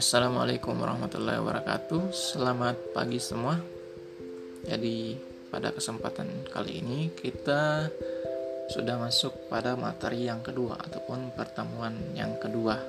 Assalamualaikum warahmatullahi wabarakatuh. Selamat pagi semua. Jadi, pada kesempatan kali ini kita sudah masuk pada materi yang kedua ataupun pertemuan yang kedua